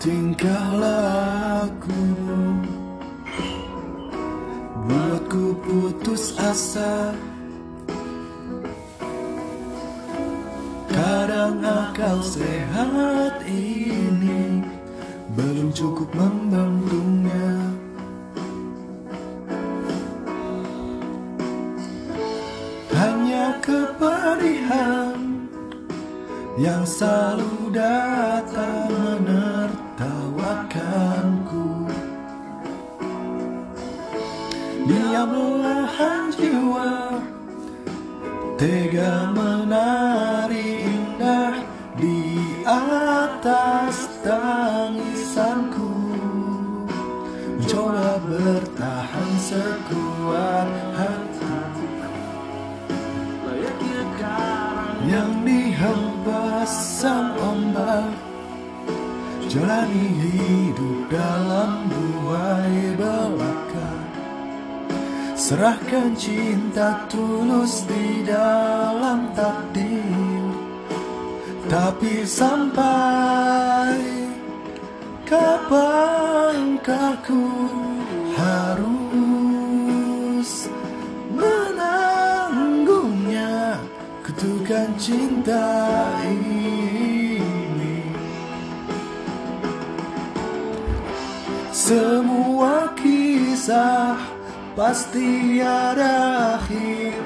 tingkah lakumu Buatku putus asa. Kadang akal sehat ini Belum cukup membendungnya Hanya kepedihan Yang selalu datang menertawakanku Dia belahan jiwa Tega menari indah di atas tangisanku. Mencoba bertahan sekuat hati. Yang dihempas sang ombak Jalani hidup dalam buai belaka. Serahkan cinta tulus di dalam takdir. Tapi sampai Kapankah ku harus menanggungnya? Kutukan cinta ini Semua kisah pasti ada akhir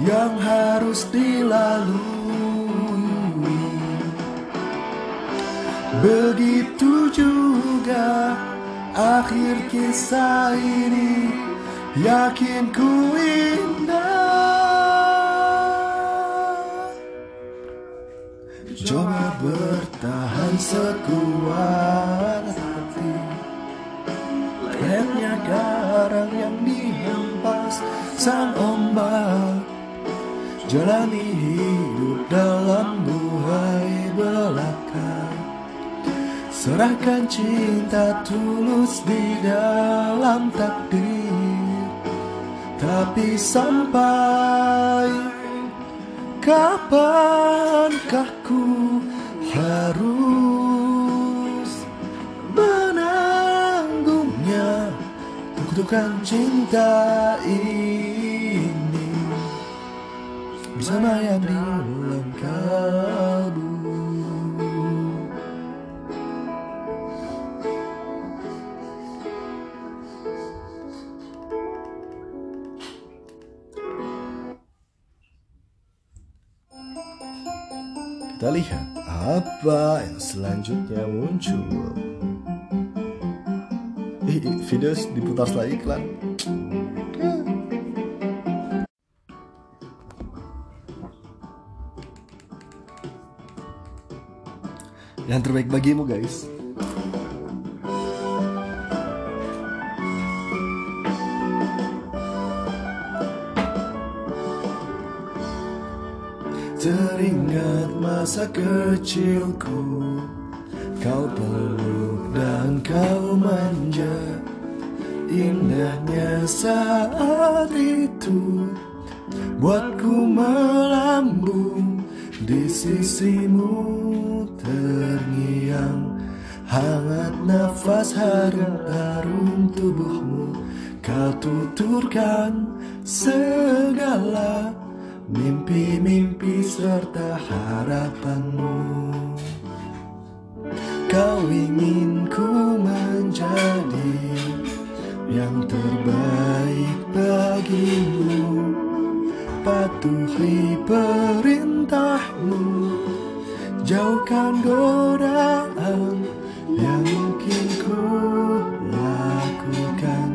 yang harus dilalui. Begitu juga akhir kisah ini, yakin ku indah. Coba bertahan sekuat. Layaknya garang yang dihempas sang ombak Jalani hidup dalam buai belaka. Serahkan cinta tulus di dalam takdir. Tapi sampai Kapankah ku harus Kutukan cinta ini Bersama yang di dalam kalbu Kita lihat apa yang selanjutnya muncul. Ih, ih, video diputar setelah iklan. Yang terbaik bagimu guys. Teringat masa kecilku Kau peluk dan kau manja Indahnya saat itu. Buatku melambung Di sisimu terngiang. Hangat nafas harum-harum tubuhmu. Kau tuturkan segala Mimpi-mimpi serta harapanmu Kau ingin ku menjadi Yang terbaik bagimu. Patuhi perintahmu. Jauhkan godaan Yang mungkin ku lakukan.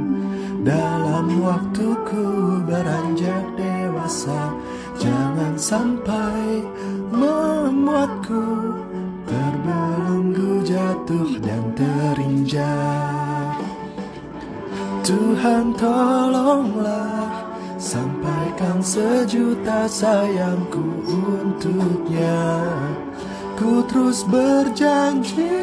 Dalam waktuku beranjak dewasa Jangan sampai Terbelenggu jatuh dan terinjak. Tuhan tolonglah Sampaikan sejuta sayangku untuknya. Ku terus berjanji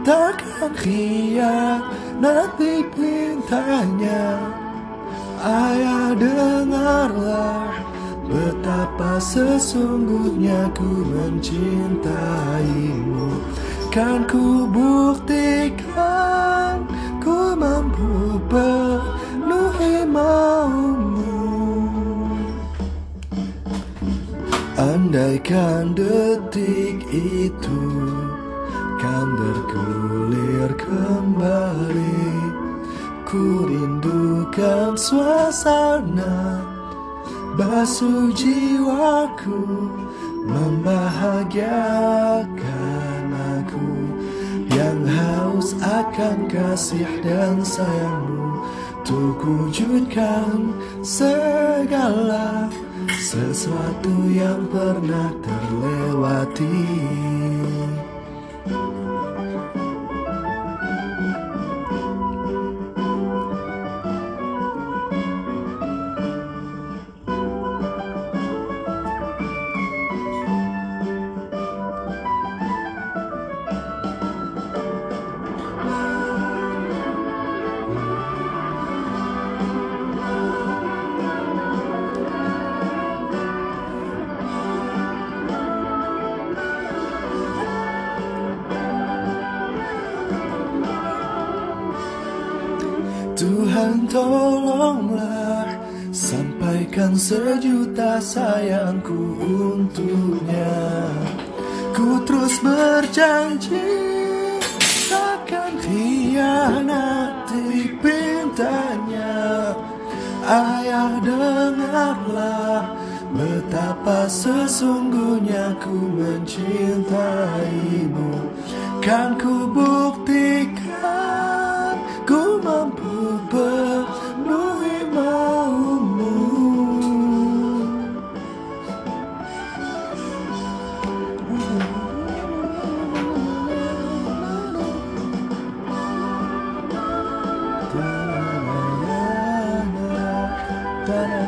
Takkan khianati pintanya. Ayah dengarlah Betapa sesungguhnya ku mencintaimu Kan ku buktikan Ku mampu penuhi maumu. Andaikan detik itu Kan bergulir kembali Ku rindukan suasana Basuh jiwaku Membahagiakan kasih dan sayangmu Untuk wujudkan segala Sesuatu yang pernah terlewati tolonglah Sampaikan sejuta sayangku untuknya. Ku terus berjanji Takkan hianati pintanya. Ayah dengarlah Betapa sesungguhnya ku mencintaimu. Kan ku buktikan gonna